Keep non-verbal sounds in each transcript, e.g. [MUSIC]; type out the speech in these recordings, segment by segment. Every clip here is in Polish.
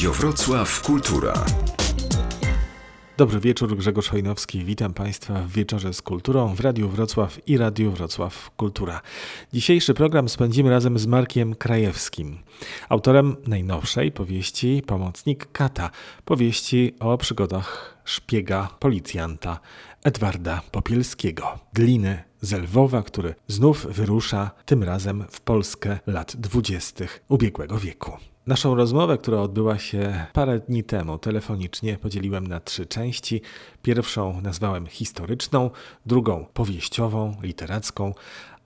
Radio Wrocław Kultura. Dobry wieczór, Grzegorz Hojnowski. Witam Państwa w Wieczorze z Kulturą w Radiu Wrocław i Radiu Wrocław Kultura. Dzisiejszy program spędzimy razem z Markiem Krajewskim, autorem najnowszej powieści Pomocnik Kata, powieści o przygodach szpiega, policjanta Edwarda Popielskiego, gliny z Lwowa, który znów wyrusza tym razem w Polskę lat dwudziestych ubiegłego wieku. Naszą rozmowę, która odbyła się parę dni temu telefonicznie, podzieliłem na trzy części. Pierwszą nazwałem historyczną, drugą powieściową, literacką,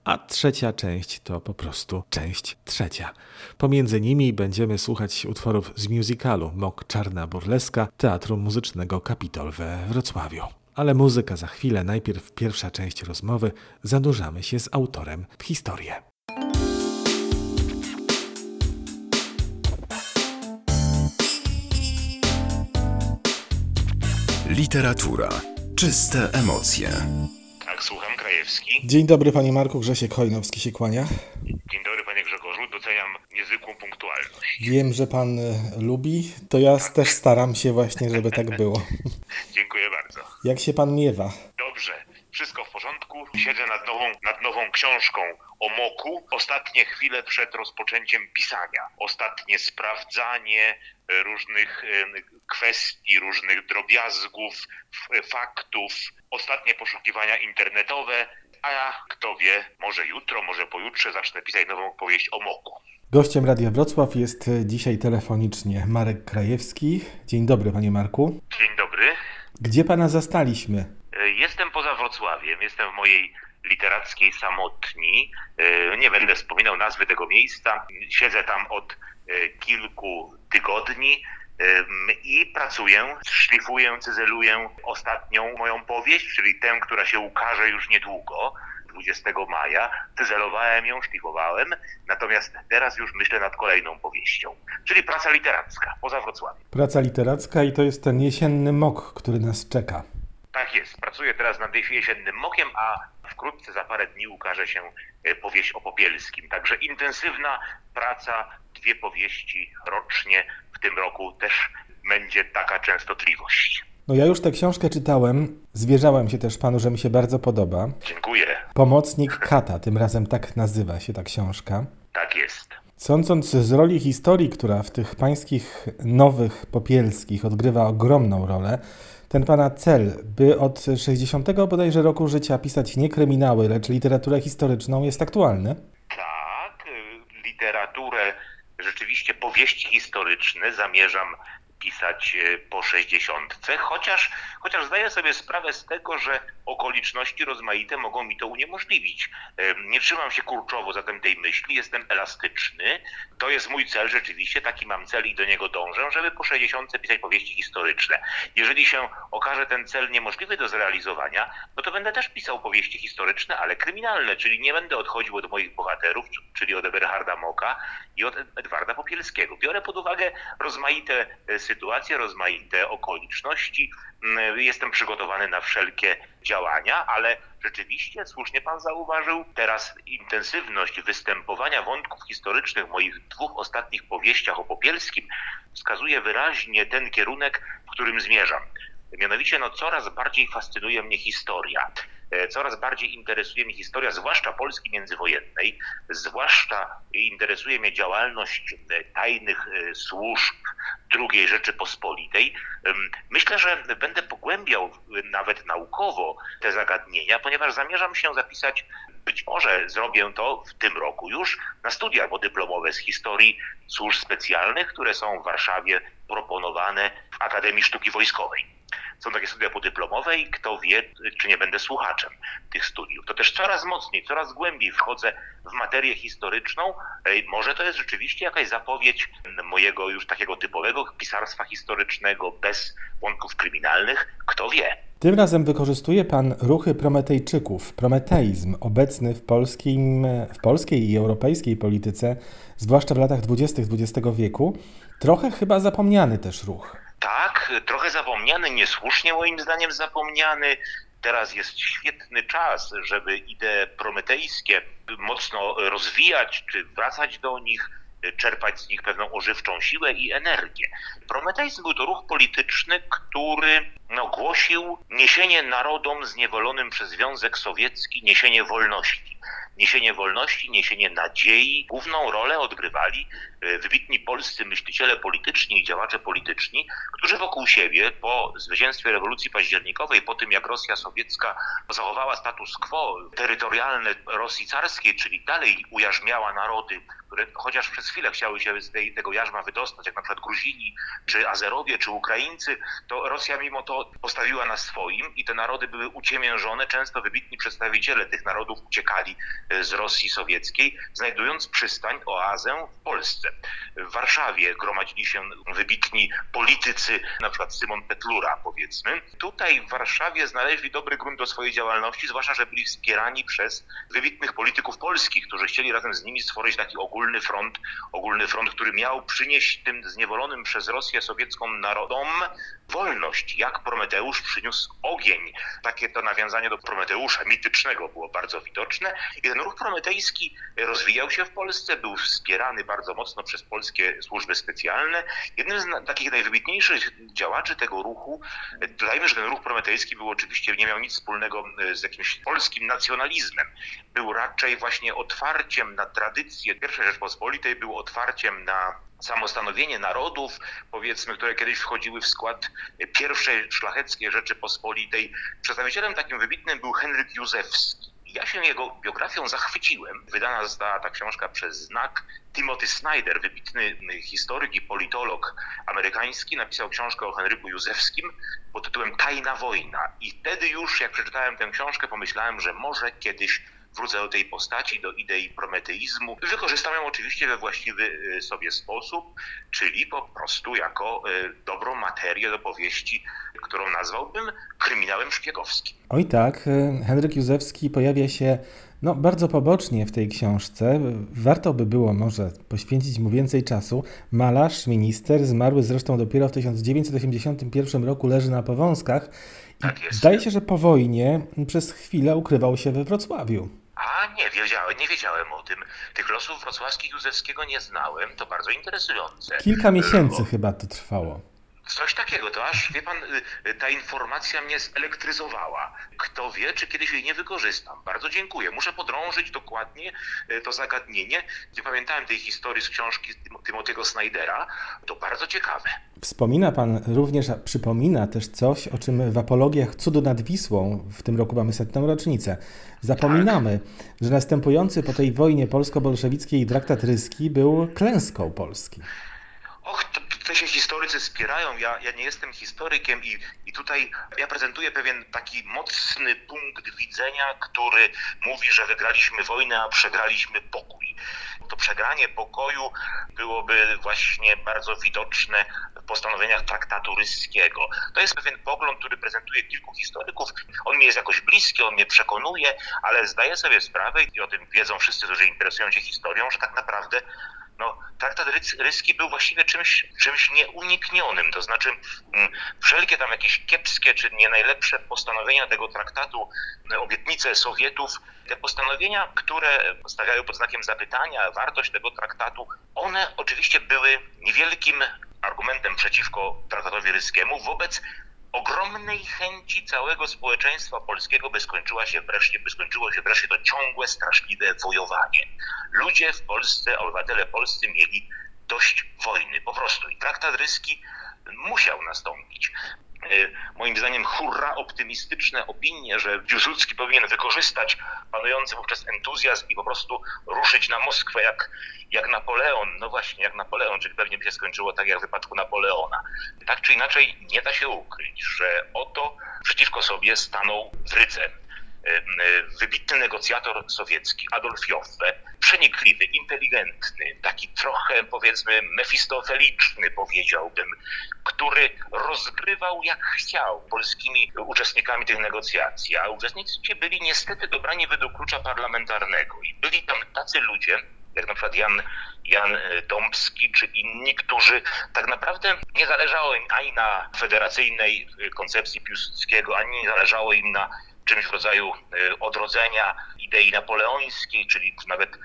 a trzecia część to po prostu część trzecia. Pomiędzy nimi będziemy słuchać utworów z musicalu Mok Czarna Burleska Teatru Muzycznego Kapitol we Wrocławiu. Ale muzyka za chwilę, najpierw pierwsza część rozmowy, zanurzamy się z autorem w historię. Literatura. Czyste emocje. Tak, słucham, Krajewski. Dzień dobry panie Marku, Grzesiek Hojnowski się kłania. Dzień dobry, panie Grzegorzu. Doceniam niezwykłą punktualność. Wiem, że pan y, lubi, to ja też staram się właśnie, żeby tak było. [LAUGHS] Dziękuję bardzo. Jak się pan miewa? Dobrze, wszystko w porządku. Siedzę nad nową, nad nową książką o moku. Ostatnie chwile przed rozpoczęciem pisania. Ostatnie sprawdzanie e, różnych kwestii, różnych drobiazgów, faktów. Ostatnie poszukiwania internetowe. A ja, kto wie, może jutro, może pojutrze zacznę pisać nową powieść o moku. Gościem Radia Wrocław jest dzisiaj telefonicznie Marek Krajewski. Dzień dobry panie Marku. Dzień dobry. Gdzie pana zastaliśmy? E, Jestem poza Wrocławiem, jestem w mojej literackiej samotni. E, Nie będę wspominał nazwy tego miejsca. Siedzę tam od kilku tygodni i pracuję, szlifuję, cyzeluję ostatnią moją powieść, czyli tę, która się ukaże już niedługo. 20 maja. Cyzelowałem ją, szlifowałem, natomiast teraz już myślę nad kolejną powieścią, czyli praca literacka poza Wrocławiem. Praca literacka i to jest ten jesienny mok, który nas czeka. Tak jest. Pracuję teraz nad jesiennym mokiem, a wkrótce za parę dni ukaże się e, powieść o Popielskim. Także intensywna praca, dwie powieści rocznie. W tym roku też będzie taka częstotliwość. No ja już tę książkę czytałem, zwierzałem się też panu, że mi się bardzo podoba. Dziękuję. Pomocnik Kata, tym razem tak nazywa się ta książka. Tak jest. Sądząc z roli historii, która w tych pańskich nowych popielskich odgrywa ogromną rolę, ten pana cel, by od 60 bodajże roku życia pisać nie kryminały, lecz literaturę historyczną, jest aktualny. Tak, y, literaturę, rzeczywiście powieści historyczne zamierzam pisać y, po 60, chociaż, chociaż zdaję sobie sprawę z tego, że okoliczności rozmaite mogą mi to uniemożliwić. Ym, Nie trzymam się kurczowo zatem tej myśli, jestem elastyczny. To jest mój cel rzeczywiście, taki mam cel i do niego dążę, żeby po 60 pisać powieści historyczne. Jeżeli się okaże ten cel niemożliwy do zrealizowania, no to będę też pisał powieści historyczne, ale kryminalne, czyli nie będę odchodził od moich bohaterów, czyli od Eberharda Moka i od Edwarda Popielskiego. Biorę pod uwagę rozmaite e, sytuacje, rozmaite okoliczności. Mm, Jestem przygotowany na wszelkie działania, ale rzeczywiście, słusznie pan zauważył, teraz intensywność występowania wątków historycznych w moich dwóch ostatnich powieściach o Popielskim wskazuje wyraźnie ten kierunek, w którym zmierzam. Mianowicie no, coraz bardziej fascynuje mnie historia. E, Coraz bardziej interesuje mnie historia, zwłaszcza Polski międzywojennej, zwłaszcza interesuje mnie działalność e, tajnych e, służb II Rzeczypospolitej. Myślę, że będę pogłębiał nawet naukowo te zagadnienia, ponieważ zamierzam się zapisać, być może zrobię to w tym roku już, na studia podyplomowe z historii służb specjalnych, które są w Warszawie proponowane w Akademii Sztuki Wojskowej. Są takie studia podyplomowe i kto wie, czy nie będę słuchaczem tych studiów. To też coraz mocniej, coraz głębiej wchodzę w materię historyczną. Może to jest rzeczywiście jakaś zapowiedź mojego już takiego typowego pisarstwa historycznego bez wątków kryminalnych. Kto wie? Tym razem wykorzystuje pan ruchy prometejczyków, prometeizm obecny w, polskim, w polskiej i europejskiej polityce, zwłaszcza w latach 20. XX wieku. Trochę chyba zapomniany też ruch. Tak, trochę zapomniany, niesłusznie moim zdaniem zapomniany. Teraz jest świetny czas, żeby idee prometejskie mocno rozwijać, czy wracać do nich. czerpać z nich pewną ożywczą siłę i energię. Prometeizm był to ruch polityczny, który no, głosił niesienie narodom zniewolonym przez Związek Sowiecki, niesienie wolności. Niesienie wolności, niesienie nadziei. Główną rolę odgrywali wybitni polscy myśliciele polityczni i działacze polityczni, którzy wokół siebie po zwycięstwie rewolucji październikowej, po tym jak Rosja sowiecka zachowała status quo terytorialne Rosji carskiej, czyli dalej ujarzmiała narody, które chociaż przez chwilę chciały się z tej, tego jarzma wydostać, jak na przykład Gruzini, czy Azerowie, czy Ukraińcy, to Rosja mimo to postawiła na swoim i te narody były uciemiężone. Często wybitni przedstawiciele tych narodów uciekali e, z Rosji sowieckiej, znajdując przystań, oazę w Polsce. W Warszawie gromadzili się wybitni politycy, na przykład Simon Petlura, powiedzmy. Tutaj w Warszawie znaleźli dobry grunt do swojej działalności, zwłaszcza, że byli wspierani przez wybitnych polityków polskich, którzy chcieli razem z nimi stworzyć taki ogólny front, ogólny front, który miał przynieść tym zniewolonym przez Rosję sowiecką narodom wolność, jak Prometeusz przyniósł ogień. Takie to nawiązanie do Prometeusza mitycznego było bardzo widoczne. I ten ruch prometejski rozwijał się w Polsce, był wspierany bardzo mocno przez polskie służby specjalne. Jednym z takich najwybitniejszych działaczy tego ruchu, dodajmy, że ten ruch prometejski był oczywiście, nie miał nic wspólnego z jakimś polskim nacjonalizmem. Był raczej właśnie otwarciem na tradycję pierwszej Rzeczpospolitej, był otwarciem na samostanowienie narodów, powiedzmy, które kiedyś wchodziły w skład pierwszej szlacheckiej Rzeczypospolitej. Przedstawicielem takim wybitnym był Henryk Józefski. Ja się jego biografią zachwyciłem. Wydana została ta książka przez znak. Timothy Snyder, wybitny historyk i politolog amerykański, napisał książkę o Henryku Józefskim pod tytułem Tajna wojna. I wtedy już, jak przeczytałem tę książkę, pomyślałem, że może kiedyś wrócę do tej postaci, do idei prometeizmu. Wykorzystam ją oczywiście we właściwy y, sobie sposób, czyli po prostu jako y, dobrą materię do powieści, którą nazwałbym kryminałem szpiegowskim. Oj tak, y, Henryk Józefski pojawia się no, bardzo pobocznie w tej książce. Warto by było może poświęcić mu więcej czasu. Malarz, minister, zmarły zresztą dopiero w 1981 roku, leży na powązkach. I tak zdaje się, że po wojnie przez chwilę ukrywał się we Wrocławiu. A nie wiedziałem, nie wiedziałem o tym. Tych losów wrocławskich Józefskiego nie znałem. To bardzo interesujące. Kilka miesięcy Bo... chyba to trwało. Coś takiego, to aż, wie pan, y, ta informacja mnie zelektryzowała. Kto wie, czy kiedyś jej nie wykorzystam. Bardzo dziękuję. Muszę podrążyć dokładnie y, to zagadnienie. Nie pamiętałem tej historii z książki Timothy'ego Snydera. To bardzo ciekawe. Wspomina pan również, przypomina też coś, o czym w apologiach Cudu nad Wisłą, w tym roku mamy setną rocznicę, zapominamy, tak. że następujący po tej wojnie polsko-bolszewickiej traktat ryski był klęską Polski. Och, to Tutaj się historycy wspierają. Ja, ja nie jestem historykiem i, i tutaj ja prezentuję pewien taki mocny punkt widzenia, który mówi, że wygraliśmy wojnę, a przegraliśmy pokój. To przegranie pokoju byłoby właśnie bardzo widoczne w postanowieniach traktatu ryskiego. To jest pewien pogląd, który prezentuje kilku historyków. On mi jest jakoś bliski, on mnie przekonuje, ale zdaję sobie sprawę i o tym wiedzą wszyscy, którzy interesują się historią, że tak naprawdę no, traktat ryski był właściwie czymś, czymś nieuniknionym. To znaczy, mm, wszelkie tam jakieś kiepskie czy nie najlepsze postanowienia tego traktatu, mm, obietnice Sowietów, te postanowienia, które stawiają pod znakiem zapytania wartość tego traktatu, one oczywiście były niewielkim argumentem przeciwko traktatowi ryskiemu wobec ogromnej chęci całego społeczeństwa polskiego, by skończyła się wreszcie, by skończyło się wreszcie to ciągłe, straszliwe wojowanie. Ludzie w Polsce, obywatele polscy mieli dość wojny, po prostu. I traktat ryski musiał nastąpić. E, moim zdaniem hurra optymistyczne opinie, że Piłsudski powinien wykorzystać panujący wówczas entuzjazm i po prostu ruszyć na Moskwę jak, jak Napoleon. No właśnie, jak Napoleon, czyli pewnie by się skończyło tak jak w wypadku Napoleona. Tak czy inaczej nie da się ukryć, że oto przeciwko sobie stanął z rycem E, wybitny negocjator sowiecki Adolf Joffe, przenikliwy, inteligentny, taki trochę powiedzmy mefistofeliczny powiedziałbym, który rozgrywał jak chciał polskimi uczestnikami tych negocjacji, a uczestnicy byli niestety dobrani według klucza parlamentarnego. I byli tam tacy ludzie, jak na przykład Jan, Jan Dąbski czy inni, którzy tak naprawdę nie zależało im ani na federacyjnej koncepcji Piłsudskiego, ani nie zależało im na czymś w rodzaju e, odrodzenia idei napoleońskiej, czyli nawet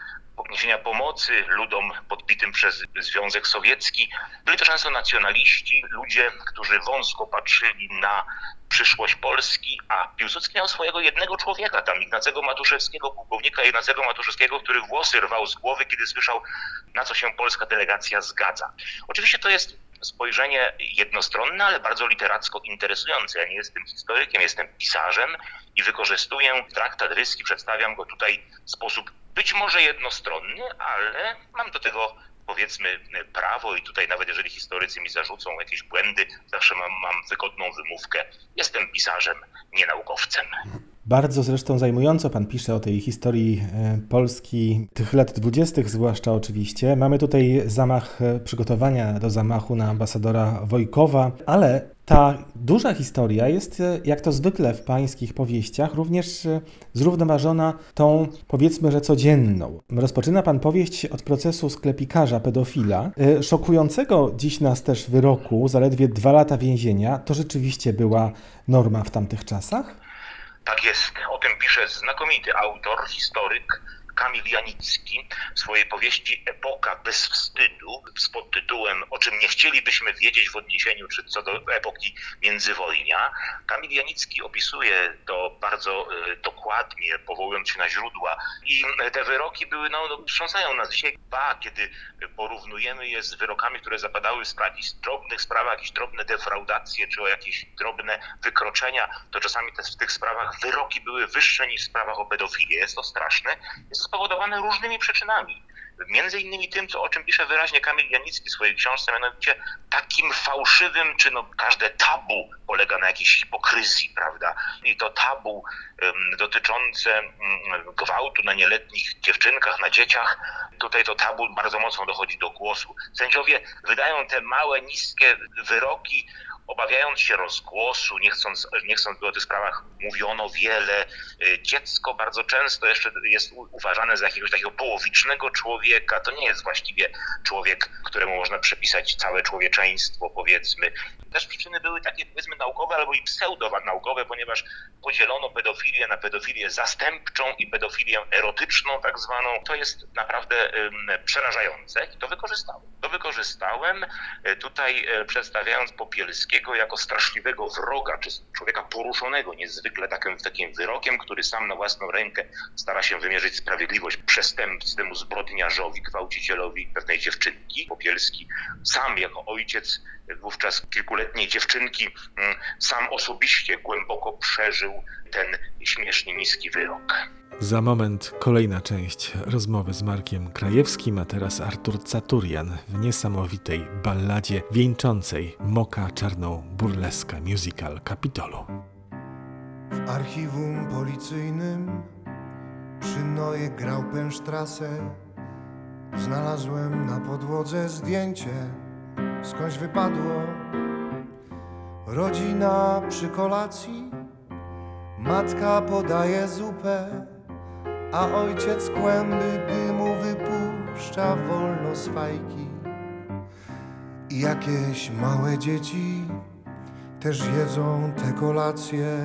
niesienia pomocy ludom podbitym przez Związek Sowiecki. Byli to często nacjonaliści, ludzie, którzy wąsko patrzyli na przyszłość Polski, a Piłsudski miał swojego jednego człowieka, tam Ignacego Matuszewskiego, pułkownika Ignacego Matuszewskiego, który włosy rwał z głowy, kiedy słyszał, na co się polska delegacja zgadza. Oczywiście to jest spojrzenie jednostronne, ale bardzo literacko interesujące. Ja nie jestem historykiem, jestem pisarzem i wykorzystuję traktat ryski, przedstawiam go tutaj w sposób być może jednostronny, ale mam do tego powiedzmy prawo i tutaj nawet jeżeli historycy mi zarzucą jakieś błędy, zawsze mam, mam wygodną wymówkę. Jestem pisarzem, nie naukowcem. Bardzo zresztą zajmująco Pan pisze o tej historii e, Polski tych lat dwudziestych, zwłaszcza oczywiście. Mamy tutaj zamach, e, przygotowania do zamachu na ambasadora Wojkowa, ale ta duża historia jest, e, jak to zwykle w pańskich powieściach, również zrównoważona tą, powiedzmy, że codzienną. Rozpoczyna pan powieść od procesu sklepikarza, pedofila, szokującego dziś nas też wyroku, zaledwie dwa lata więzienia. To rzeczywiście była norma w tamtych czasach? Tak jest. O tym pisze znakomity autor, historyk Kamil Janicki w swojej powieści Epoka bez wstydu z podtytułem O czym nie chcielibyśmy wiedzieć w odniesieniu czy co do epoki międzywojnia. Kamil Janicki opisuje to bardzo e, dokładnie, powołując się na źródła i te wyroki były, no, no wstrząsają nas dzisiaj, ba, kiedy porównujemy je z wyrokami, które zapadały w jakichś drobnych sprawach, jakieś drobne defraudacje czy o jakieś drobne wykroczenia, to czasami te, w tych sprawach wyroki były wyższe niż w sprawach o pedofilię. Jest to straszne. Jest spowodowane różnymi przyczynami. Między innymi tym, co, o czym pisze wyraźnie Kamil Janicki w swojej książce, mianowicie takim fałszywym, czy no każde tabu polega na jakiejś hipokryzji, prawda? I to tabu um, dotyczące um, gwałtu na nieletnich dziewczynkach, na dzieciach, tutaj to tabu bardzo mocno dochodzi do głosu. Sędziowie wydają te małe, niskie wyroki obawiając się rozgłosu, nie chcąc, nie chcąc by o tych sprawach mówiono wiele. Y, dziecko bardzo często jeszcze jest uważane za jakiegoś takiego połowicznego człowieka. To nie jest właściwie człowiek, któremu można przypisać całe człowieczeństwo, powiedzmy. Też przyczyny były takie, powiedzmy, naukowe albo i pseudo-naukowe, ponieważ podzielono pedofilię na pedofilię zastępczą i pedofilię erotyczną, tak zwaną. To jest naprawdę przerażające i to wykorzystałem. To wykorzystałem y, tutaj y, przedstawiając Popielskiego jako straszliwego wroga, czy człowieka poruszonego niezwykle takim, takim wyrokiem, który sam na własną rękę stara się wymierzyć sprawiedliwość przestępcy, temu zbrodniarzowi, gwałcicielowi pewnej dziewczynki. Popielski sam jako ojciec wówczas kilkuletniej dziewczynki mm, sam osobiście głęboko przeżył ten śmiesznie niski wyrok. Za moment kolejna część rozmowy z Markiem Krajewskim, a teraz Artur Caturian w niesamowitej balladzie wieńczącej Moka Czarną burleskę musical Kapitolu. W archiwum policyjnym przy Noje grał pęsztrasę. Znalazłem na podłodze zdjęcie. Skądś wypadło. Rodzina przy kolacji. Matka podaje zupę a ojciec kłęby dymu wypuszcza wolno z fajki. Jakieś małe dzieci też jedzą te kolacje.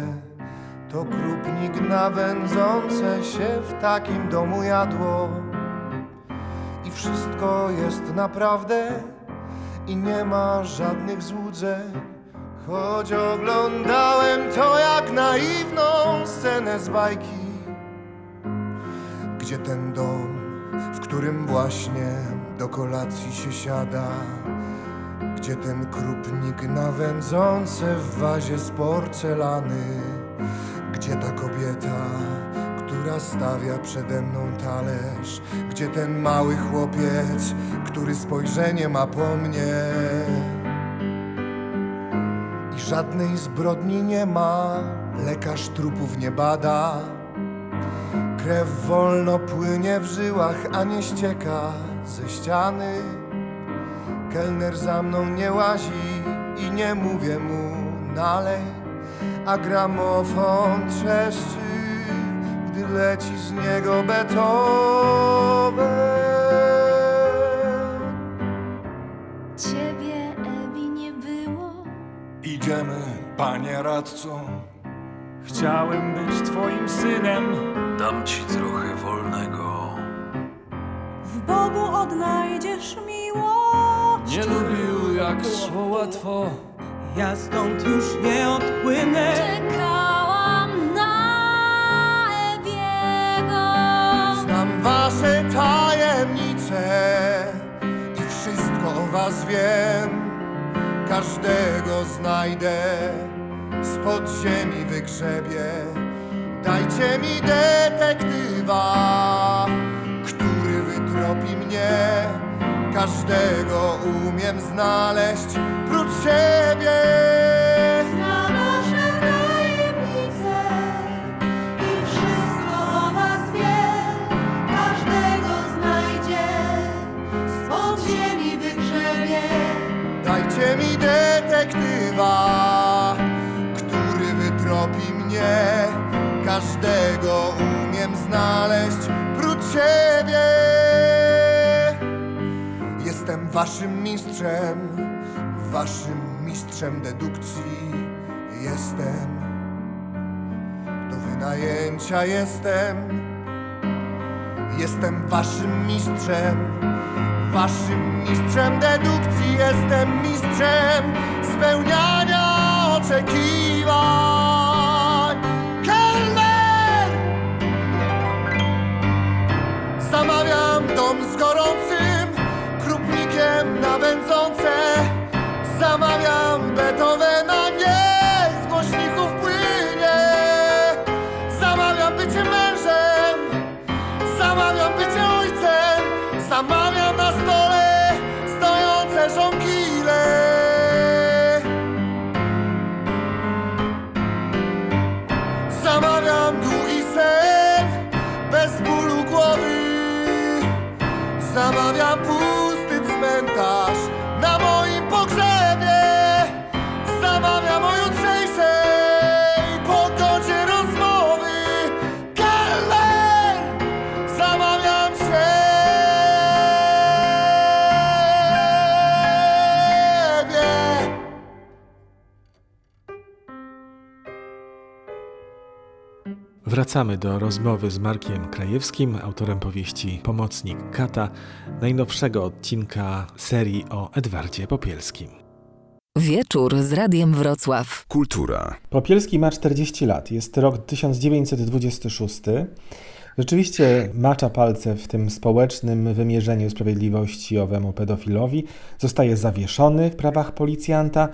To krupnik nawędzące się w takim domu jadło. I wszystko jest naprawdę i nie ma żadnych złudzeń. Choć oglądałem to jak naiwną scenę z bajki gdzie ten dom, w którym właśnie do kolacji się siada, gdzie ten krupnik nawędzący w wazie z porcelany, gdzie ta kobieta, która stawia przede mną talerz, gdzie ten mały chłopiec, który spojrzenie ma po mnie. I żadnej zbrodni nie ma, lekarz trupów nie bada Krew wolno płynie w żyłach, a nie ścieka ze ściany. Kelner za mną nie łazi i nie mówię mu nalej, a gramofon trzeszczy, gdy leci z niego Beethoven. Ciebie, Ewi, nie było. Idziemy, panie radco. Chciałem być twoim synem. Dam ci trochę wolnego. Bogu odnajdziesz miłość. Nie lubił jak szło łatwo Ja stąd już nie odpłynę. Czekałam na Ewiego. Znam wasze tajemnice i wszystko o was wiem. Każdego znajdę, spod ziemi wygrzebię. Dajcie mi detektywa, który wytropi mnie. Każdego umiem znaleźć, prócz siebie. Każdego umiem znaleźć, prócz siebie. Jestem waszym mistrzem, waszym mistrzem dedukcji. Jestem, do wynajęcia jestem. Jestem waszym mistrzem, waszym mistrzem dedukcji. Jestem mistrzem spełniania oczekiwań. Wracamy do rozmowy z Markiem Krajewskim, autorem powieści Pomocnik Kata, najnowszego odcinka serii o Edwardzie Popielskim. Wieczór z Radiem Wrocław. Kultura. Popielski ma 40 lat, jest rok 1926. Rzeczywiście macza palce w tym społecznym wymierzeniu sprawiedliwości owemu pedofilowi. Zostaje zawieszony w prawach policjanta.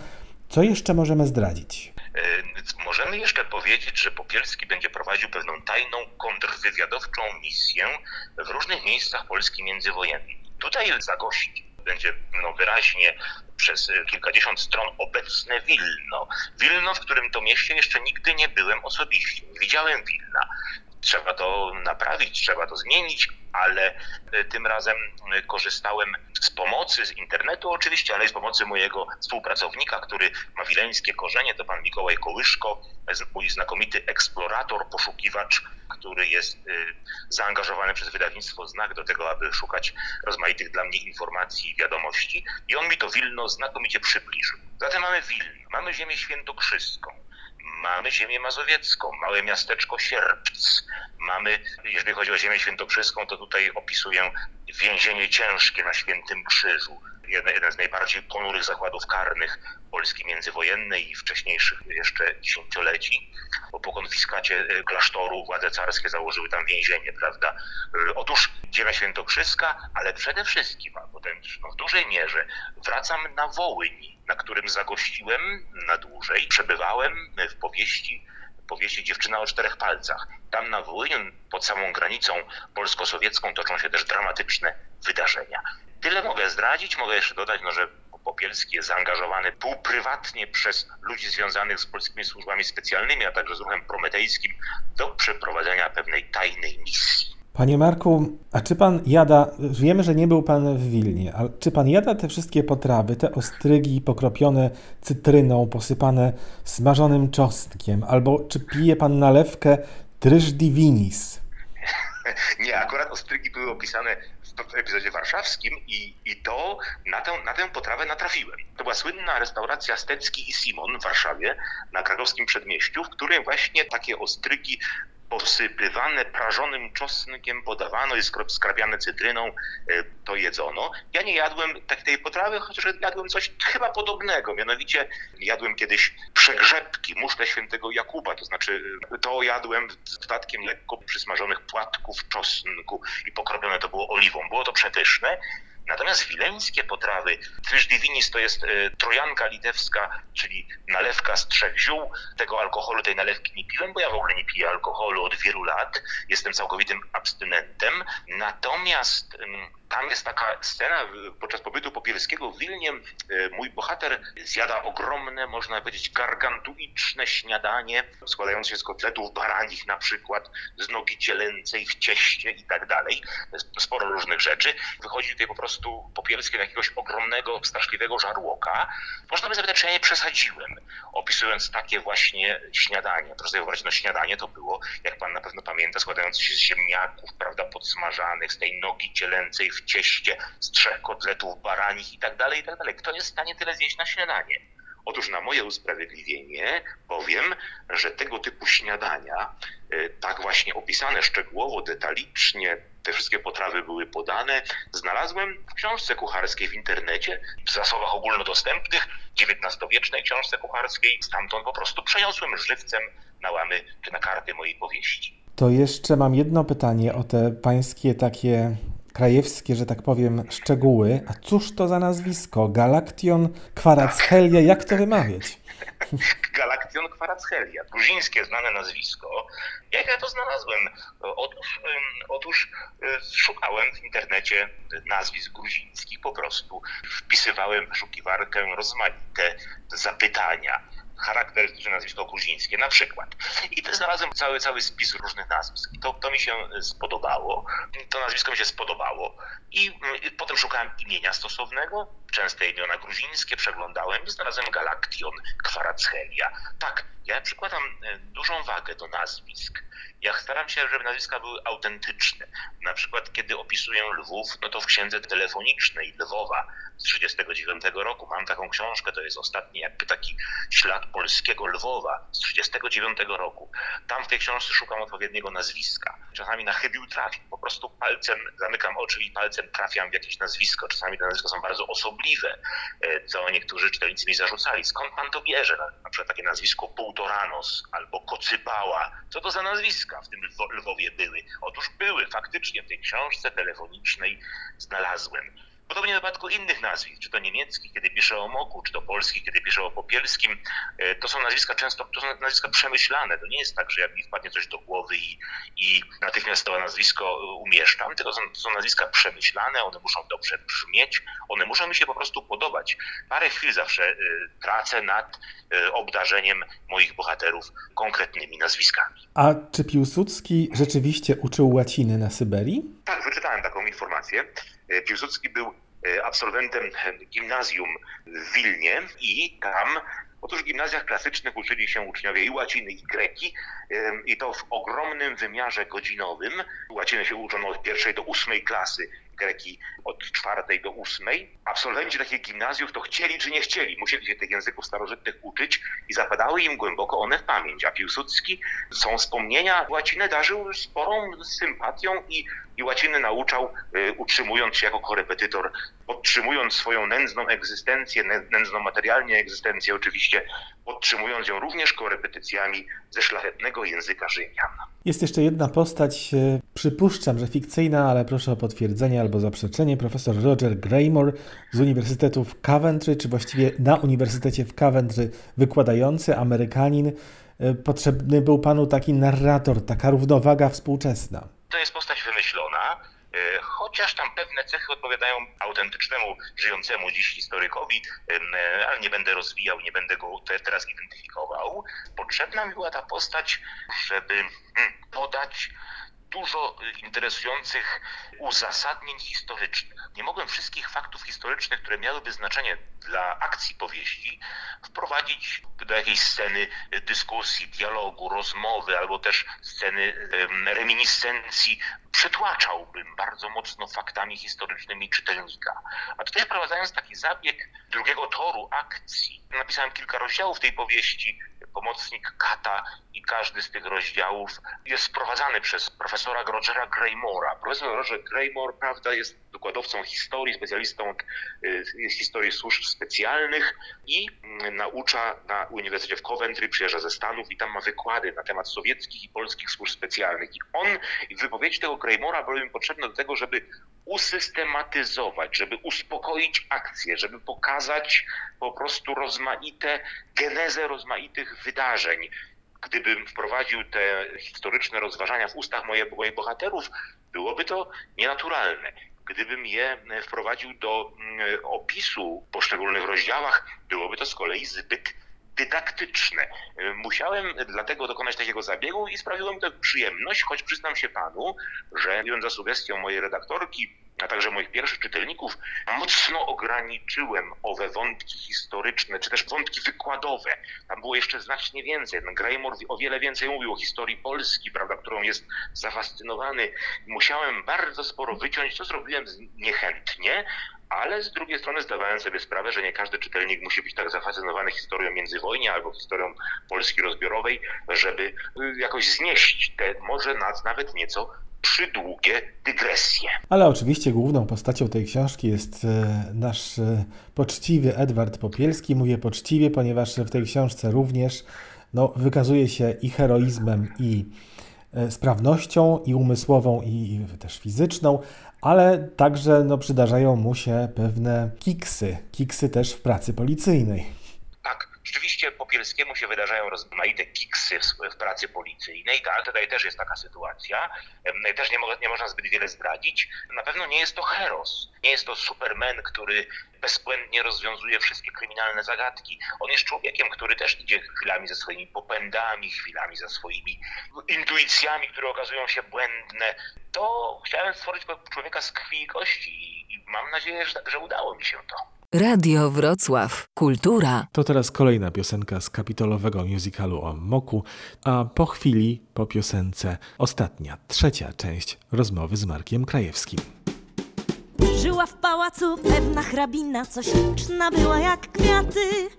Co jeszcze możemy zdradzić? Możemy jeszcze powiedzieć, że Popielski będzie prowadził pewną tajną kontrwywiadowczą misję w różnych miejscach Polski międzywojennej. Tutaj zagości będzie no, wyraźnie przez e, kilkadziesiąt stron obecne Wilno. Wilno, w którym to mieście jeszcze nigdy nie byłem osobiście. Nie widziałem Wilna. Trzeba to naprawić, trzeba to zmienić, ale e, tym razem e, korzystałem z pomocy z internetu oczywiście, ale i z pomocy mojego współpracownika, który ma wileńskie korzenie, to pan Mikołaj Kołyszko, z- mój znakomity eksplorator, poszukiwacz, który jest e, zaangażowany przez wydawnictwo Znak do tego, aby szukać rozmaitych dla mnie informacji i wiadomości. I on mi to Wilno znakomicie przybliżył. Zatem mamy Wilno, mamy ziemię świętokrzyską, Mamy ziemię mazowiecką, małe miasteczko Sierpc. Mamy, jeżeli chodzi o ziemię świętokrzyską, to tutaj opisuję więzienie ciężkie na Świętym Krzyżu. Jeden, z najbardziej ponurych zakładów karnych Polski międzywojennej i wcześniejszych jeszcze dziesięcioleci. Bo po konfiskacie e, klasztoru władze carskie założyły tam więzienie, prawda? E, Otóż ziemia świętokrzyska, ale przede wszystkim, a potem no, w dużej mierze wracam na Wołyń, na którym zagościłem na dłużej. Przebywałem w powieści, powieści Dziewczyna o czterech palcach. Tam na Wołyniu, pod samą granicą polsko-sowiecką, toczą się też dramatyczne wydarzenia. Tyle mogę zdradzić, mogę jeszcze dodać, no, że Popielski jest zaangażowany półprywatnie przez ludzi związanych z polskimi służbami specjalnymi, a także z ruchem prometejskim do przeprowadzenia pewnej tajnej misji. Panie Marku, a czy pan jada, wiemy, że nie był pan w Wilnie, ale czy pan jada te wszystkie potrawy, te ostrygi pokropione cytryną, posypane smażonym czosnkiem, albo czy pije pan nalewkę tryż divinis? [LAUGHS] Nie, akurat ostrygi były opisane w epizodzie warszawskim i, i to na tę, na tę potrawę natrafiłem. To była słynna restauracja Stecki i Simon w Warszawie na krakowskim przedmieściu, w której właśnie takie ostrygi posypywane prażonym czosnkiem, podawano i skrapiane cytryną, e, to jedzono. Ja nie jadłem tak tej potrawy, chociaż jadłem coś chyba podobnego, mianowicie jadłem kiedyś przegrzebki, muszle świętego Jakuba, to znaczy e, to jadłem z dodatkiem lekko przysmażonych płatków czosnku i pokropione to było oliwą. Było to przepyszne. Natomiast wileńskie potrawy, tryż divinis to jest e, trojanka litewska, czyli nalewka z trzech ziół. Tego alkoholu, tej nalewki nie piłem, bo ja w ogóle nie piję alkoholu od wielu lat. Jestem całkowitym abstynentem. Natomiast em, tam jest taka scena podczas pobytu popielskiego w Wilnie. e, Mój bohater zjada ogromne, można powiedzieć, gargantuiczne śniadanie, składające się z kotletów baranich na przykład, z nogi cielęcej w cieście i tak dalej. Sporo różnych rzeczy. Wychodzi tutaj po prostu popielskie do jakiegoś ogromnego, straszliwego żarłoka. Można by zapytać, czy ja nie przesadziłem, opisując takie właśnie śniadanie. Proszę sobie wyobrazić, no śniadanie to było, jak pan na pewno pamięta, składające się z ziemniaków, prawda, podsmażanych, z tej nogi cielęcej w cieście, z trzech kotletów baranich i tak dalej, i tak dalej. Kto jest w stanie tyle zjeść na śniadanie? Otóż na moje usprawiedliwienie powiem, że tego typu śniadania, e, tak właśnie opisane szczegółowo, detalicznie, te wszystkie potrawy były podane, znalazłem w książce kucharskiej w internecie, w zasobach ogólnodostępnych, XIX-wiecznej książce kucharskiej. Stamtąd po prostu przeniosłem żywcem na łamy czy na karty mojej powieści. To jeszcze mam jedno pytanie o te pańskie takie krajewskie, że tak powiem, szczegóły. A cóż to za nazwisko? Galaktion Kwarachelia, jak to wymawiać? [LAUGHS] Galaktion Kwarachelia, gruzińskie znane nazwisko. Jak ja to znalazłem? Otóż, otóż y, szukałem w internecie nazwisk gruzińskich, po prostu wpisywałem w wyszukiwarkę rozmaite zapytania charakterystyczne nazwisko gruzińskie, na przykład. I znalazłem cały, cały spis różnych nazwisk. I to, to mi się y, spodobało. To nazwisko mi się spodobało. I y, potem szukałem imienia stosownego, częste imiona gruzińskie, przeglądałem i znalazłem Galaktion Kwarachelia. Tak, ja przykładam y, dużą wagę do nazwisk. Ja staram się, żeby nazwiska były autentyczne. Na przykład, kiedy opisuję Lwów, no to w księdze telefonicznej Lwowa 1939 roku mam taką książkę, to jest ostatni jakby taki ślad polskiego Lwowa z 1939 roku. Tam w tej książce szukam odpowiedniego nazwiska. Czasami na chybił trafiam, po prostu palcem zamykam oczy i palcem trafiam w jakieś nazwisko. Czasami te nazwiska są bardzo osobliwe, e, co niektórzy czytelnicy mi zarzucali. Skąd pan to bierze? Na, przykład takie nazwisko Półtoranos albo Kocypała. Co to za nazwiska w tym Lwo- Lwowie były? Otóż były, faktycznie w tej książce telefonicznej znalazłem. Podobnie w wypadku innych nazwisk, czy to niemieckich, kiedy piszę o Moku, czy to polskich, kiedy piszę o Popielskim, e, to są nazwiska często, to są nazwiska przemyślane. To nie jest tak, że jak mi wpadnie coś do głowy i, i natychmiast to nazwisko e, umieszczam, tylko są, to są nazwiska przemyślane, one muszą dobrze brzmieć, one muszą mi się po prostu podobać. Parę chwil zawsze e, tracę nad obdarzeniem moich bohaterów konkretnymi nazwiskami. A czy Piłsudski rzeczywiście uczył łaciny na Syberii? Tak, wyczytałem taką informację. E, Piłsudski był e, absolwentem e, gimnazjum w Wilnie i tam, otóż w gimnazjach klasycznych uczyli się uczniowie i łaciny, i greki, i to w ogromnym wymiarze godzinowym. Łaciny się uczono od pierwszej do ósmej klasy, greki od czwartej do ósmej. Absolwenci takich gimnazjów to chcieli czy nie chcieli, musieli się tych języków starożytnych uczyć i zapadały im głęboko one w pamięć. A Piłsudski są wspomnienia, łacinę darzył sporą sympatią i, i łaciny nauczał, y, utrzymując się jako korepetytor, podtrzymując swoją nędzną egzystencję, nę- nędzną materialnie egzystencję oczywiście, podtrzymując ją również korepetycjami ze szlachetnego języka Rzymian. Jest jeszcze jedna postać, e, przypuszczam, że fikcyjna, ale proszę o potwierdzenie albo zaprzeczenie. Profesor Roger Graymore z Uniwersytetu w Coventry, czy właściwie na Uniwersytecie w Coventry wykładający, Amerykanin. E, Potrzebny był panu taki narrator, taka równowaga współczesna. To jest postać wymyślona, chociaż tam pewne cechy odpowiadają autentycznemu, żyjącemu dziś historykowi, e, ale nie będę rozwijał, nie będę go te, teraz identyfikował. Potrzebna mi była ta postać, żeby hmm, podać dużo interesujących uzasadnień historycznych. Nie mogłem wszystkich faktów historycznych, które miałyby znaczenie dla akcji powieści, wprowadzić do jakiejś sceny dyskusji, dialogu, rozmowy, albo też sceny em, reminiscencji. Przetłaczałbym bardzo mocno faktami historycznymi czytelnika. A tutaj wprowadzając taki zabieg drugiego toru akcji, napisałem kilka rozdziałów tej powieści, pomocnik Kata i każdy z tych rozdziałów jest sprowadzany przez profesora Rogera Greymora. Profesor Roger Greymore, prawda, jest wykładowcą historii, specjalistą y, z historii służb specjalnych i mm, naucza na Uniwersytecie w Coventry, przyjeżdża ze Stanów i tam ma wykłady na temat sowieckich i polskich służb specjalnych. I on, wypowiedzi tego Greymora były mi potrzebne do tego, żeby usystematyzować, żeby uspokoić akcję, żeby pokazać po prostu rozmaite, genezę rozmaitych wydarzeń. Gdybym wprowadził te historyczne rozważania w ustach moje, moich bohaterów, byłoby to nienaturalne. Gdybym je wprowadził do mm, opisu w poszczególnych rozdziałach, byłoby to z kolei zbyt dydaktyczne. Musiałem dlatego dokonać takiego zabiegu i sprawiło mi to przyjemność, choć przyznam się panu, że idąc za sugestią mojej redaktorki, a także moich pierwszych czytelników, mocno ograniczyłem owe wątki historyczne, czy też wątki wykładowe. Tam było jeszcze znacznie więcej. Ten Greymore o wiele więcej mówił o historii Polski, prawda, którą jest zafascynowany. Musiałem bardzo sporo wyciąć, co zrobiłem niechętnie, ale z drugiej strony zdawałem sobie sprawę, że nie każdy czytelnik musi być tak zafascynowany historią międzywojnia albo historią Polski rozbiorowej, żeby y, jakoś znieść te może nawet nieco przydługie dygresje. Ale oczywiście główną postacią tej książki jest e, nasz e, poczciwy Edward Popielski. Mówię poczciwie, ponieważ w tej książce również no, wykazuje się i heroizmem, i e, sprawnością, i umysłową, i też fizyczną, ale także no, przydarzają mu się pewne kiksy, kiksy też w pracy policyjnej. Rzeczywiście Popielskiemu się wydarzają rozmaite kiksy w, w pracy policyjnej, tak, tutaj też jest taka sytuacja. Też nie, nie można zbyt wiele zdradzić. Na pewno nie jest to heros, nie jest to superman, który bezbłędnie rozwiązuje wszystkie kryminalne zagadki. On jest człowiekiem, który też idzie chwilami ze swoimi popędami, chwilami za swoimi intuicjami, które okazują się błędne. To chciałem stworzyć człowieka z krwi i kości i mam nadzieję, że, że udało mi się to. Radio Wrocław. Kultura. To teraz kolejna piosenka z kapitolowego musicalu o Moku, a po chwili, po piosence, ostatnia, trzecia część rozmowy z Markiem Krajewskim. Żyła w pałacu pewna hrabina, coś liczna była jak kwiaty.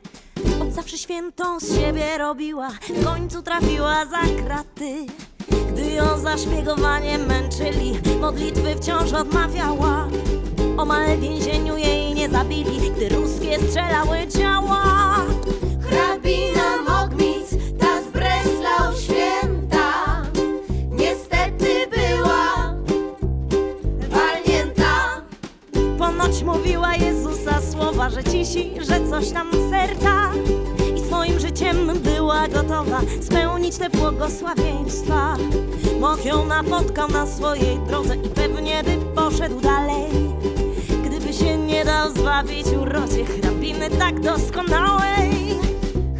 Od zawsze świętą z siebie robiła, w końcu trafiła za kraty. Gdy ją za szpiegowanie męczyli, modlitwy wciąż odmawiała. Omal w więzieniu jej nie zabili, gdy ruskie strzelały ciała. Hrabina Mogmic, ta z Breslau święta, niestety była walnięta. Ponoć mówiła Jezusa słowa, że cisi, że coś tam serca. I swoim życiem była gotowa spełnić te błogosławieństwa. Moch ją napotkał na swojej drodze i pewnie by poszedł dalej. Nie dał zwabić urodzie hrabiny tak doskonałej.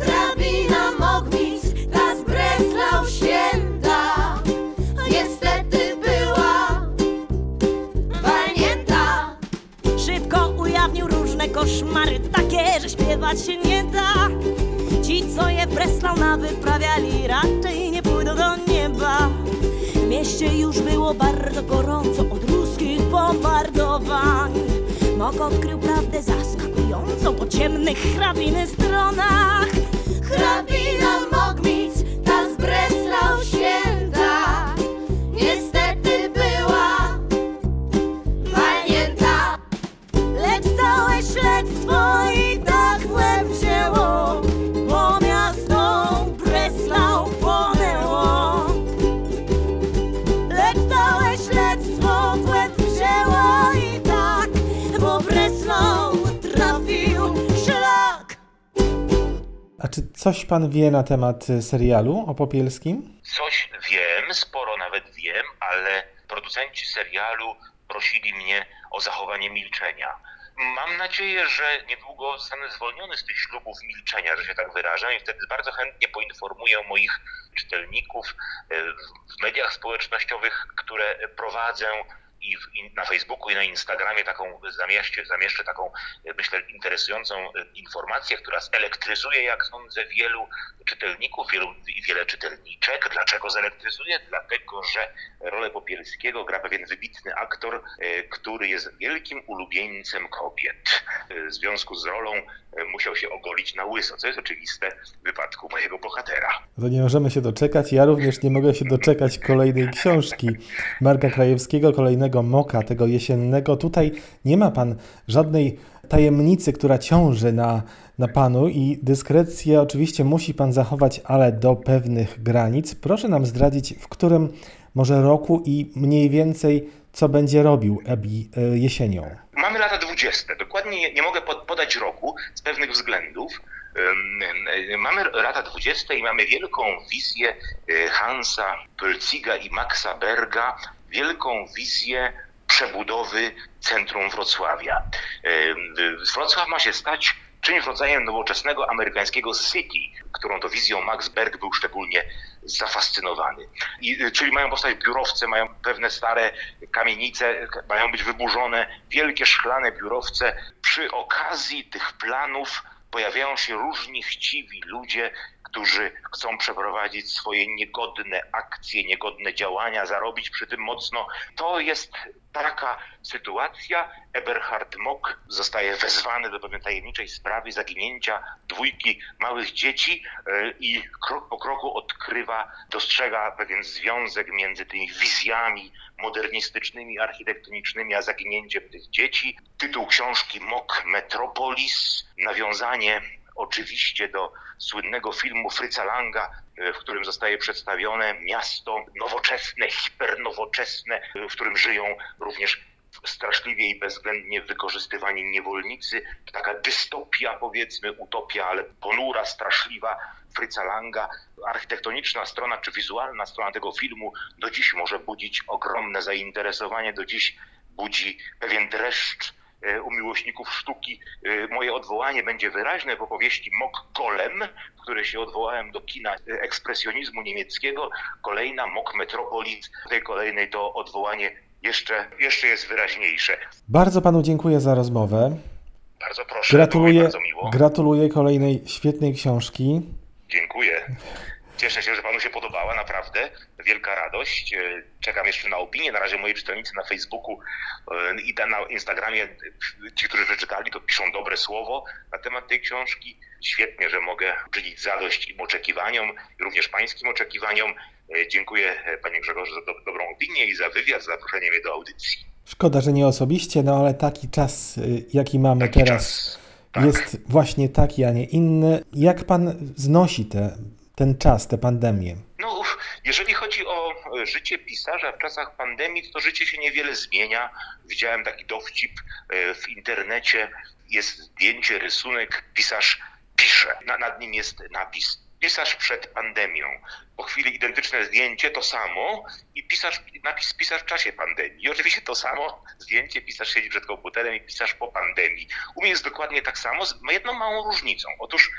Hrabina Mogmic, ta z Breslau święta, niestety była walnięta. Szybko ujawnił różne koszmary, takie, że śpiewać się nie da. Ci, co je w Breslau nawyprawiali, raczej nie pójdą do nieba. W mieście już było bardzo gorąco od ruskich bombardowań. Mok odkrył prawdę zaskakującą po ciemnych hrabiny stronach. Hrabina Mogmic, A czy coś pan wie na temat y, serialu o Popielskim? Coś wiem, sporo nawet wiem, ale producenci serialu prosili mnie o zachowanie milczenia. Mam nadzieję, że niedługo zostanę zwolniony z tych ślubów milczenia, że się tak wyrażę, i wtedy bardzo chętnie poinformuję moich czytelników e, w mediach społecznościowych, które prowadzę i, w, na Facebooku i na Instagramie taką zamieszczę, zamieszczę taką, myślę, interesującą e, informację, która zelektryzuje, jak sądzę, wielu czytelników, wielu, wiele czytelniczek. Dlaczego zelektryzuje? Dlatego, że rolę Popielskiego gra pewien wybitny aktor, e, który jest wielkim ulubieńcem kobiet. E, W związku z rolą musiał się ogolić na łyso, co jest oczywiste w wypadku mojego bohatera. To nie możemy się doczekać. Ja również nie mogę się doczekać kolejnej książki Marka Krajewskiego, kolejnego Moka, tego jesiennego. Tutaj nie ma pan żadnej tajemnicy, która ciąży na, na panu i dyskrecję oczywiście musi pan zachować, ale do pewnych granic. Proszę nam zdradzić, w którym może roku i mniej więcej co będzie robił Ebi e, jesienią. Mamy lata 20. Dokładnie nie, mogę pod, podać roku z pewnych względów. Ym, Mamy lata 20 i mamy wielką wizję y, Hansa Pölziga i Maxa Berga, wielką wizję przebudowy centrum Wrocławia. Wrocław ma się stać czymś rodzajem nowoczesnego amerykańskiego city, którą to wizją Max Berg był szczególnie zafascynowany. I, y, czyli mają powstać biurowce, mają pewne stare kamienice, mają być wyburzone, wielkie szklane biurowce. Przy okazji tych planów pojawiają się różni chciwi ludzie, którzy chcą przeprowadzić swoje niegodne akcje, niegodne działania, zarobić przy tym mocno. To jest taka sytuacja. Eberhard Mock zostaje wezwany do pewnej tajemniczej sprawy zaginięcia dwójki małych dzieci e, i krok po kroku odkrywa, dostrzega pewien związek między tymi wizjami modernistycznymi, architektonicznymi, a zaginięciem tych dzieci. Tytuł książki Mock Metropolis, nawiązanie oczywiście do słynnego filmu Fritza Langa, e, w którym zostaje przedstawione miasto nowoczesne, hipernowoczesne, e, w którym żyją również straszliwie i bezwzględnie wykorzystywani niewolnicy. Taka dystopia, powiedzmy, utopia, ale ponura, straszliwa Fritza Langa. Architektoniczna strona czy wizualna strona tego filmu do dziś może budzić ogromne zainteresowanie, do dziś budzi pewien dreszcz u miłośników sztuki. E, Moje odwołanie będzie wyraźne w opowieści Mok Golem, w której się odwołałem do kina e, ekspresjonizmu niemieckiego. Kolejna Mok Metropolis, w tej kolejnej to odwołanie jeszcze, jeszcze jest wyraźniejsze. Bardzo panu dziękuję za rozmowę. Bardzo proszę, Gratuluję, bardzo miło. gratuluję kolejnej świetnej książki. Dziękuję. Cieszę się, że panu się podobała, naprawdę. Wielka radość. E, Czekam jeszcze na opinię. Na razie moi czytelnicy na Facebooku e, i na Instagramie, e, ci, którzy przeczytali, to piszą dobre słowo na temat tej książki. Świetnie, że mogę uczynić zadość im oczekiwaniom, również pańskim oczekiwaniom. Dziękuję panie Grzegorzu za do, dobrą opinię i za wywiad, za zaproszenie mnie do audycji. Szkoda, że nie osobiście, no ale taki czas, jaki mamy Taki teraz, czas. Tak. jest właśnie taki, a nie inny. Jak pan znosi te, ten czas, tę pandemię? No, jeżeli chodzi o e, życie pisarza w czasach pandemii, to życie się niewiele zmienia. Widziałem taki dowcip e, w internecie. Jest zdjęcie, rysunek, pisarz pisze. Na, nad nim jest napis pisarz przed pandemią. Po chwili identyczne zdjęcie, to samo i pisarz, napis pisarz w czasie pandemii. I oczywiście to samo zdjęcie, pisarz siedzi przed komputerem i pisarz po pandemii. U mnie jest dokładnie tak samo, z jedną małą różnicą. Otóż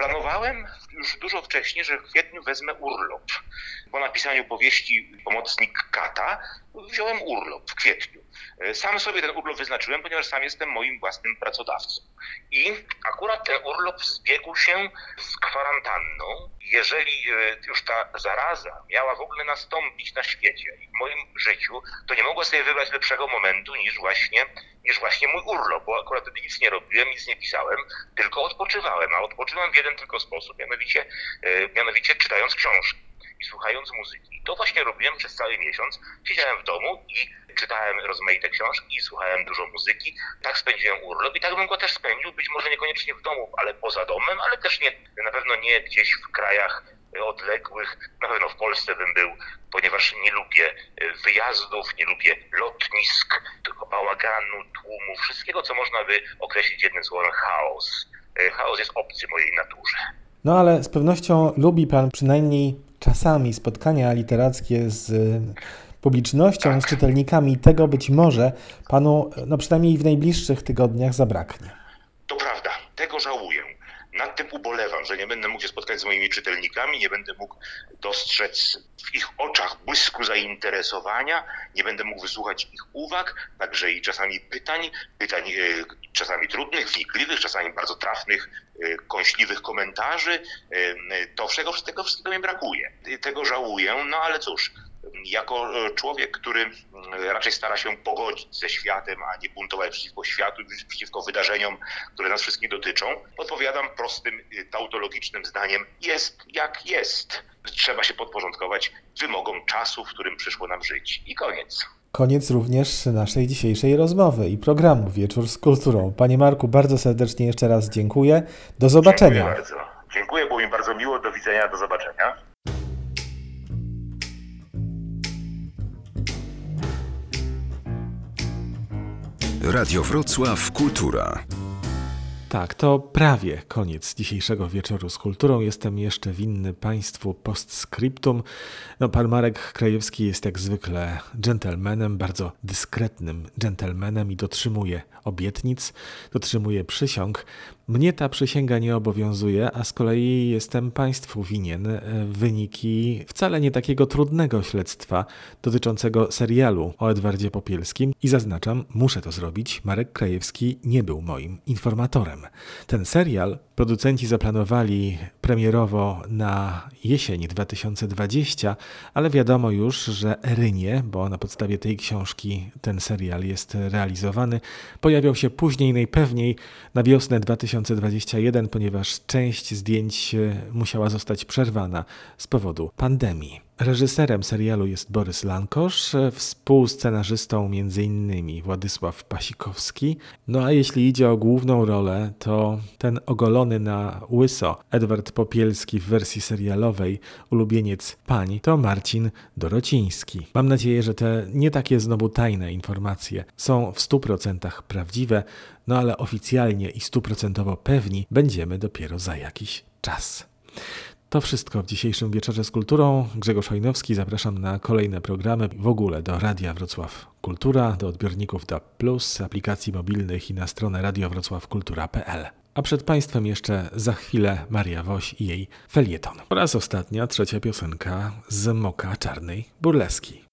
Planowałem już dużo wcześniej, że w kwietniu wezmę urlop. Po napisaniu powieści Pomocnik Kata wziąłem urlop w kwietniu. E, Sam sobie ten urlop wyznaczyłem, ponieważ sam jestem moim własnym pracodawcą. I akurat ten urlop zbiegł się z kwarantanną. Jeżeli e, już ta zaraza miała w ogóle nastąpić na świecie i w moim życiu, to nie mogła sobie wybrać lepszego momentu niż właśnie, niż właśnie mój urlop, bo akurat wtedy nic nie robiłem, nic nie pisałem, tylko odpoczywałem, a odpoczywałem w jeden tylko sposób, mianowicie, e, mianowicie czytając książki i słuchając muzyki. To właśnie robiłem przez cały miesiąc. Siedziałem w domu i czytałem rozmaite książki słuchałem dużo muzyki. Tak spędziłem urlop i tak bym go też spędził, być może niekoniecznie w domu, ale poza domem, ale też nie, na pewno nie gdzieś w krajach e, odległych. Na pewno w Polsce bym był, ponieważ nie lubię e, wyjazdów, nie lubię lotnisk, tylko bałaganu, tłumu, wszystkiego, co można by określić jednym słowem chaos. E, Chaos jest obcy mojej naturze. No ale z pewnością lubi pan przynajmniej czasami spotkania literackie z y, publicznością, z czytelnikami. Tego być może panu, no przynajmniej w najbliższych tygodniach zabraknie. To prawda, tego żałuję. Nad tym ubolewam, że nie będę mógł się spotkać z moimi czytelnikami, nie będę mógł dostrzec w ich oczach błysku zainteresowania, nie będę mógł wysłuchać ich uwag, także i czasami pytań, pytań e, czasami trudnych, wnikliwych, czasami bardzo trafnych, e, kąśliwych komentarzy. E, To tego wszystkiego mi brakuje. Tego żałuję, no ale cóż, jako e, człowiek, który mm, raczej stara się pogodzić ze światem, a nie buntować przeciwko światu, przeciwko wydarzeniom, które nas wszystkich dotyczą, odpowiadam prostym, y, tautologicznym zdaniem: jest jak jest. Trzeba się podporządkować wymogom czasu, w którym przyszło nam żyć. I koniec. Koniec również naszej dzisiejszej rozmowy i programu Wieczór z Kulturą. Panie Marku, bardzo serdecznie jeszcze raz dziękuję. Do zobaczenia. Dziękuję bardzo. Dziękuję, było mi bardzo miło. Do widzenia, do zobaczenia. Radio Wrocław Kultura. Tak, to prawie koniec dzisiejszego wieczoru z kulturą. Jestem jeszcze winny Państwu postscriptum. No, pan Marek Krajewski jest jak zwykle dżentelmenem, bardzo dyskretnym dżentelmenem i dotrzymuje obietnic, dotrzymuje przysiąg. Mnie ta przysięga nie obowiązuje, a z kolei jestem Państwu winien e, wyniki wcale nie takiego trudnego śledztwa dotyczącego serialu o Edwardzie Popielskim i zaznaczam, muszę to zrobić, Marek Krajewski nie był moim informatorem. Ten serial producenci zaplanowali premierowo na jesień 2020, ale wiadomo już, że Erynie, bo na podstawie tej książki ten serial jest realizowany, pojawią się później, najpewniej na wiosnę 2021, ponieważ część zdjęć musiała zostać przerwana z powodu pandemii. Reżyserem serialu jest Borys Lankosz, e, współscenarzystą m.in. Władysław Pasikowski. No a jeśli idzie o główną rolę, to ten ogolony na łyso Edward Popielski w wersji serialowej, ulubieniec pań, to Marcin Dorociński. Mam nadzieję, że te nie takie znowu tajne informacje są w 100% prawdziwe, no ale oficjalnie i stuprocentowo pewni będziemy dopiero za jakiś czas. To wszystko w dzisiejszym wieczorze z kulturą. Grzegorz Hojnowski, zapraszam na kolejne programy, w ogóle do Radia Wrocław Kultura, do odbiorników DAB+, aplikacji mobilnych i na stronę radiowrocławkultura.pl. A przed Państwem jeszcze za chwilę Maria Woś i jej felieton. Oraz ostatnia, trzecia piosenka z Moka Czarnej Burleski.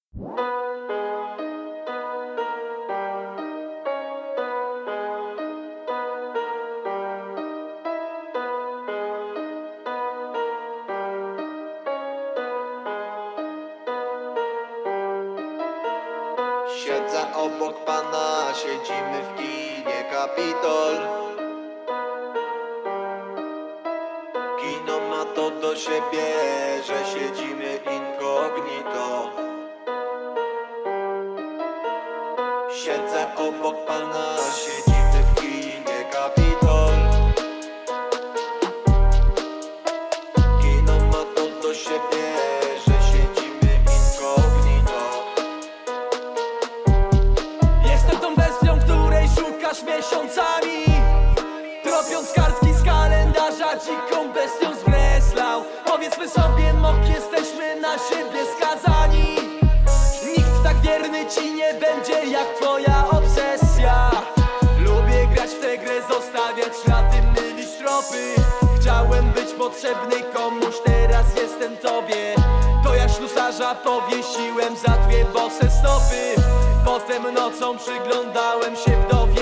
Będzie jak twoja obsesja. Lubię grać w tę grę, zostawiać ślady, mylić tropy Chciałem być potrzebny komuś, teraz jestem tobie. To ja ślusarza powiesiłem za dwie bose stopy. Potem nocą przyglądałem się wdowiej